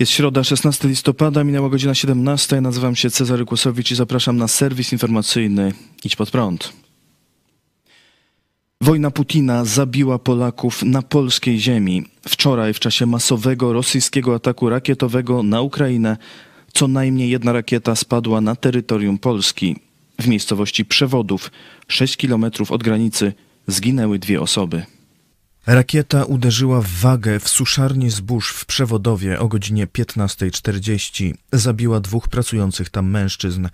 Jest środa, 16 listopada, minęła godzina 17. Nazywam się Cezary Kłosowicz i zapraszam na serwis informacyjny Idź Pod Prąd. Wojna Putina zabiła Polaków na polskiej ziemi. Wczoraj, w czasie masowego rosyjskiego ataku rakietowego na Ukrainę, co najmniej jedna rakieta spadła na terytorium Polski. W miejscowości Przewodów, 6 kilometrów od granicy, zginęły dwie osoby. Rakieta uderzyła w wagę w suszarni zbóż w Przewodowie o godzinie 15.40. Zabiła dwóch pracujących tam mężczyzn.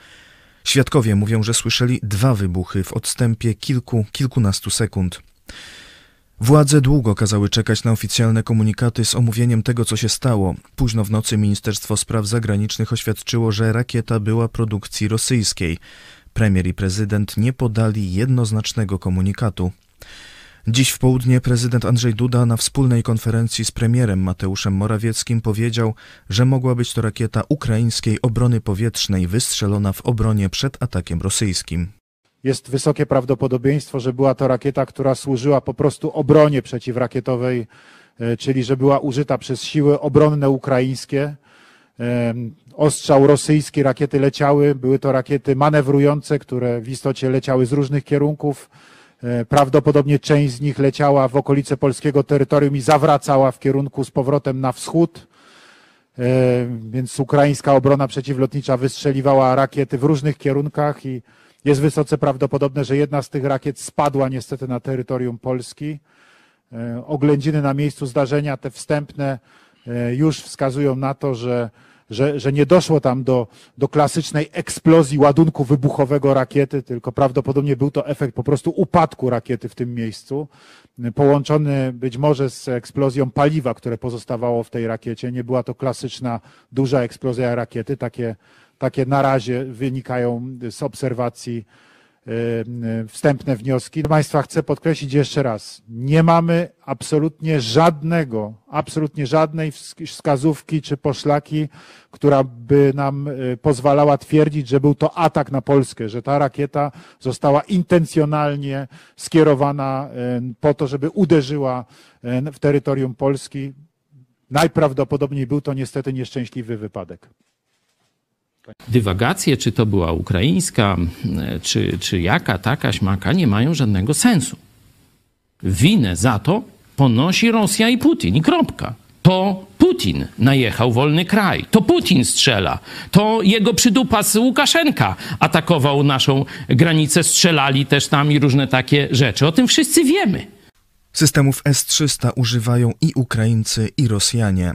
Świadkowie mówią, że słyszeli dwa wybuchy w odstępie kilku, kilkunastu sekund. Władze długo kazały czekać na oficjalne komunikaty z omówieniem tego, co się stało. Późno w nocy Ministerstwo Spraw Zagranicznych oświadczyło, że rakieta była produkcji rosyjskiej. Premier i prezydent nie podali jednoznacznego komunikatu. Dziś w południe prezydent Andrzej Duda na wspólnej konferencji z premierem Mateuszem Morawieckim powiedział, że mogła być to rakieta ukraińskiej obrony powietrznej wystrzelona w obronie przed atakiem rosyjskim. Jest wysokie prawdopodobieństwo, że była to rakieta, która służyła po prostu obronie przeciwrakietowej, e, czyli że była użyta przez siły obronne ukraińskie. E, ostrzał rosyjski, rakiety leciały, były to rakiety manewrujące, które w istocie leciały z różnych kierunków prawdopodobnie część z nich leciała w okolice polskiego terytorium i zawracała w kierunku z powrotem na wschód. E, więc ukraińska obrona przeciwlotnicza wystrzeliwała rakiety w różnych kierunkach i jest wysoce prawdopodobne, że jedna z tych rakiet spadła niestety na terytorium Polski. E, oględziny na miejscu zdarzenia, te wstępne, już wskazują na to, że że, że nie doszło tam do, do klasycznej eksplozji ładunku wybuchowego rakiety, tylko prawdopodobnie był to efekt po prostu upadku rakiety w tym miejscu, połączony być może z eksplozją paliwa, które pozostawało w tej rakiecie. Nie była to klasyczna, duża eksplozja rakiety. Takie, takie na razie wynikają z obserwacji wstępne wnioski. Państwa chcę podkreślić jeszcze raz, nie mamy absolutnie żadnego, absolutnie żadnej wskazówki czy poszlaki, która by nam y, pozwalała twierdzić, że był to atak na Polskę, że ta rakieta została intencjonalnie skierowana y, po to, żeby uderzyła w terytorium Polski. Najprawdopodobniej był to niestety nieszczęśliwy wypadek dywagacje, czy to była ukraińska, czy, czy jaka, taka, śmaka, nie mają żadnego sensu. Winę za to ponosi Rosja i Putin i kropka. To Putin najechał wolny kraj, to Putin strzela, to jego przydupas Łukaszenka atakował naszą granicę, strzelali też tam i różne takie rzeczy. O tym wszyscy wiemy. Systemów S-300 używają i Ukraińcy, i Rosjanie.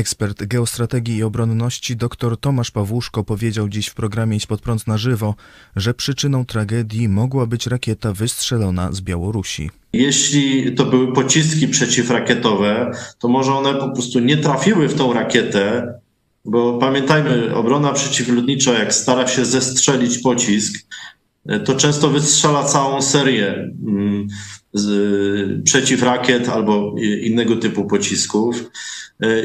Ekspert geostrategii i obronności dr Tomasz Pawłuszko powiedział dziś w programie Idź pod prąd na żywo, że przyczyną tragedii mogła być rakieta wystrzelona z Białorusi. Jeśli to były pociski przeciwrakietowe, to może one po prostu nie trafiły w tą rakietę, bo pamiętajmy, obrona przeciwlotnicza, jak stara się zestrzelić pocisk, to często wystrzela całą serię mm, przeciwrakiet albo innego typu pocisków.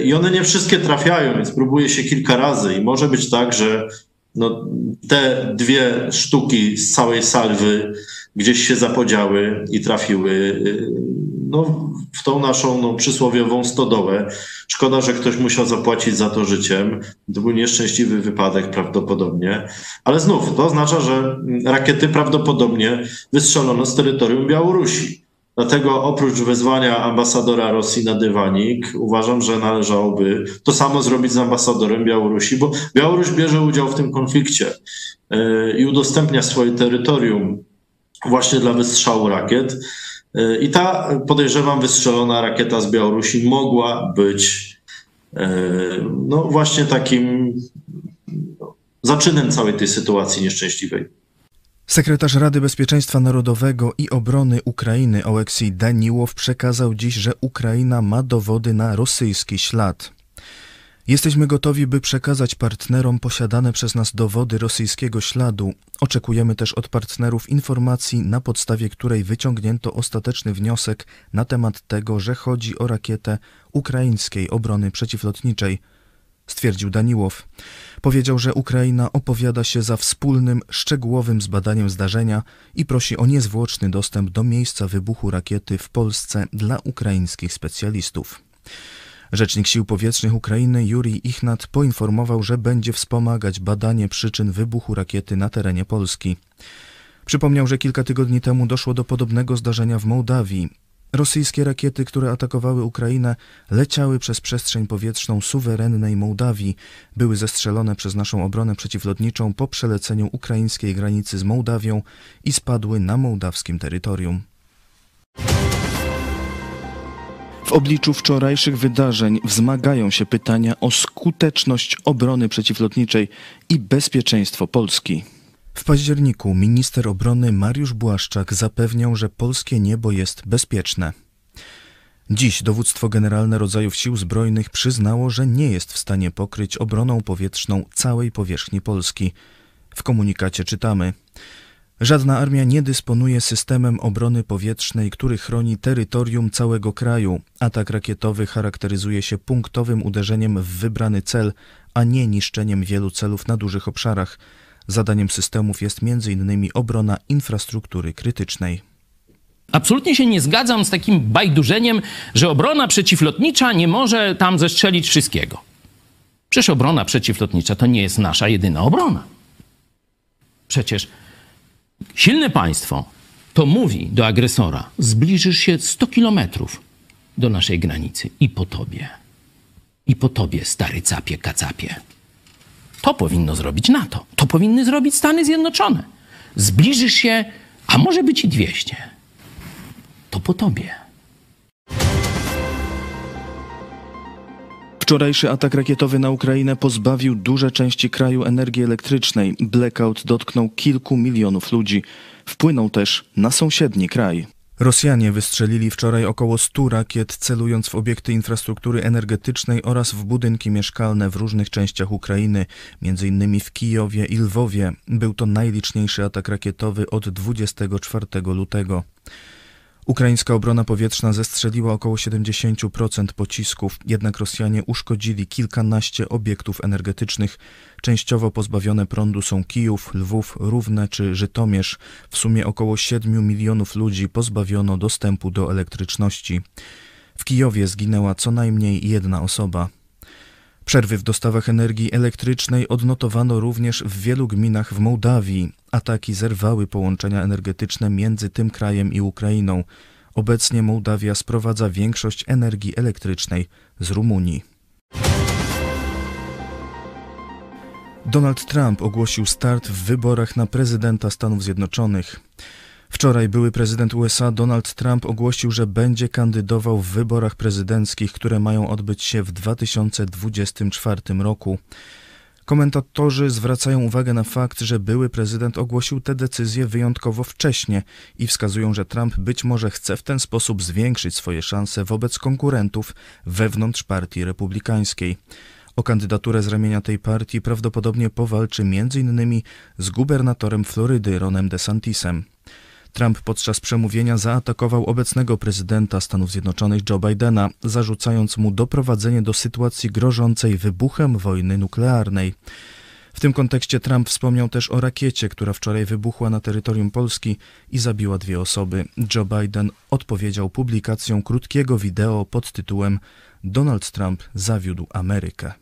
I one nie wszystkie trafiają, więc próbuje się kilka razy i może być tak, że no, te dwie sztuki z całej salwy gdzieś się zapodziały i trafiły y, no, w tą naszą no, przysłowiową stodołę. Szkoda, że ktoś musiał zapłacić za to życiem. To był nieszczęśliwy wypadek prawdopodobnie. Ale znów, to oznacza, że rakiety prawdopodobnie wystrzelono z terytorium Białorusi. Dlatego oprócz wezwania ambasadora Rosji na dywanik, uważam, że należałoby to samo zrobić z ambasadorem Białorusi, bo Białoruś bierze udział w tym konflikcie e, i udostępnia swoje terytorium właśnie dla wystrzału rakiet. E, I ta, podejrzewam, wystrzelona rakieta z Białorusi mogła być e, no właśnie takim no, zaczynem całej tej sytuacji nieszczęśliwej. Sekretarz Rady Bezpieczeństwa Narodowego i Obrony Ukrainy Oleksij Daniłow przekazał dziś, że Ukraina ma dowody na rosyjski ślad. Jesteśmy gotowi, by przekazać partnerom posiadane przez nas dowody rosyjskiego śladu. Oczekujemy też od partnerów informacji, na podstawie której wyciągnięto ostateczny wniosek na temat tego, że chodzi o rakietę ukraińskiej obrony przeciwlotniczej, stwierdził Daniłow. Powiedział, że Ukraina opowiada się za wspólnym, szczegółowym zbadaniem zdarzenia i prosi o niezwłoczny dostęp do miejsca wybuchu rakiety w Polsce dla ukraińskich specjalistów. Rzecznik Sił Powietrznych Ukrainy Jurij Ichnat poinformował, że będzie wspomagać badanie przyczyn wybuchu rakiety na terenie Polski. Przypomniał, że kilka tygodni temu doszło do podobnego zdarzenia w Mołdawii. Rosyjskie rakiety, które atakowały Ukrainę, leciały przez przestrzeń powietrzną suwerennej Mołdawii. Były zestrzelone przez naszą obronę przeciwlotniczą po przeleceniu ukraińskiej granicy z Mołdawią i spadły na mołdawskim terytorium. W obliczu wczorajszych wydarzeń wzmagają się pytania o skuteczność obrony przeciwlotniczej i bezpieczeństwo Polski. W październiku minister obrony Mariusz Błaszczak zapewniał, że polskie niebo jest bezpieczne. Dziś dowództwo generalne rodzajów sił zbrojnych przyznało, że nie jest w stanie pokryć obroną powietrzną całej powierzchni Polski. W komunikacie czytamy: Żadna armia nie dysponuje systemem obrony powietrznej, który chroni terytorium całego kraju. Atak rakietowy charakteryzuje się punktowym uderzeniem w wybrany cel, a nie niszczeniem wielu celów na dużych obszarach. Zadaniem systemów jest m.in. obrona infrastruktury krytycznej. Absolutnie się nie zgadzam z takim bajdurzeniem, że obrona przeciwlotnicza nie może tam zestrzelić wszystkiego. Przecież obrona przeciwlotnicza to nie jest nasza jedyna obrona. Przecież silne państwo to mówi do agresora: zbliżysz się 100 kilometrów do naszej granicy i po tobie. I po tobie, stary capie, kacapie. To powinno zrobić NATO. To powinny zrobić Stany Zjednoczone. Zbliżysz się, a może być i 200. To po tobie. Wczorajszy atak rakietowy na Ukrainę pozbawił duże części kraju energii elektrycznej. Blackout dotknął kilku milionów ludzi. Wpłynął też na sąsiedni kraj. Rosjanie wystrzelili wczoraj około 100 rakiet, celując w obiekty infrastruktury energetycznej oraz w budynki mieszkalne w różnych częściach Ukrainy, m.in. w Kijowie i Lwowie. Był to najliczniejszy atak rakietowy od 24 lutego. Ukraińska obrona powietrzna zestrzeliła około 70% pocisków, jednak Rosjanie uszkodzili kilkanaście obiektów energetycznych. Częściowo pozbawione prądu są Kijów, Lwów, Równe czy Żytomierz. W sumie około 7 milionów ludzi pozbawiono dostępu do elektryczności. W Kijowie zginęła co najmniej jedna osoba. Przerwy w dostawach energii elektrycznej odnotowano również w wielu gminach w Mołdawii. Ataki zerwały połączenia energetyczne między tym krajem i Ukrainą. Obecnie Mołdawia sprowadza większość energii elektrycznej z Rumunii. Donald Trump ogłosił start w wyborach na prezydenta Stanów Zjednoczonych. Wczoraj były prezydent USA Donald Trump ogłosił, że będzie kandydował w wyborach prezydenckich, które mają odbyć się w 2024 roku. Komentatorzy zwracają uwagę na fakt, że były prezydent ogłosił tę decyzję wyjątkowo wcześnie i wskazują, że Trump być może chce w ten sposób zwiększyć swoje szanse wobec konkurentów wewnątrz partii republikańskiej. O kandydaturę z ramienia tej partii prawdopodobnie powalczy m.in. z gubernatorem Florydy Ronem DeSantisem. Trump podczas przemówienia zaatakował obecnego prezydenta Stanów Zjednoczonych Joe Bidena, zarzucając mu doprowadzenie do sytuacji grożącej wybuchem wojny nuklearnej. W tym kontekście Trump wspomniał też o rakiecie, która wczoraj wybuchła na terytorium Polski i zabiła dwie osoby. Joe Biden odpowiedział publikacją krótkiego wideo pod tytułem Donald Trump zawiódł Amerykę.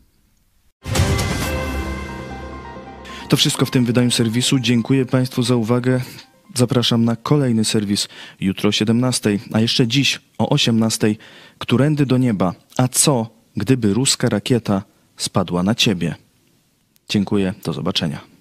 To wszystko w tym wydaniu serwisu. Dziękuję Państwu za uwagę. Zapraszam na kolejny serwis jutro o 17, a jeszcze dziś o 18. Którędy do nieba? A co, gdyby ruska rakieta spadła na ciebie? Dziękuję, do zobaczenia.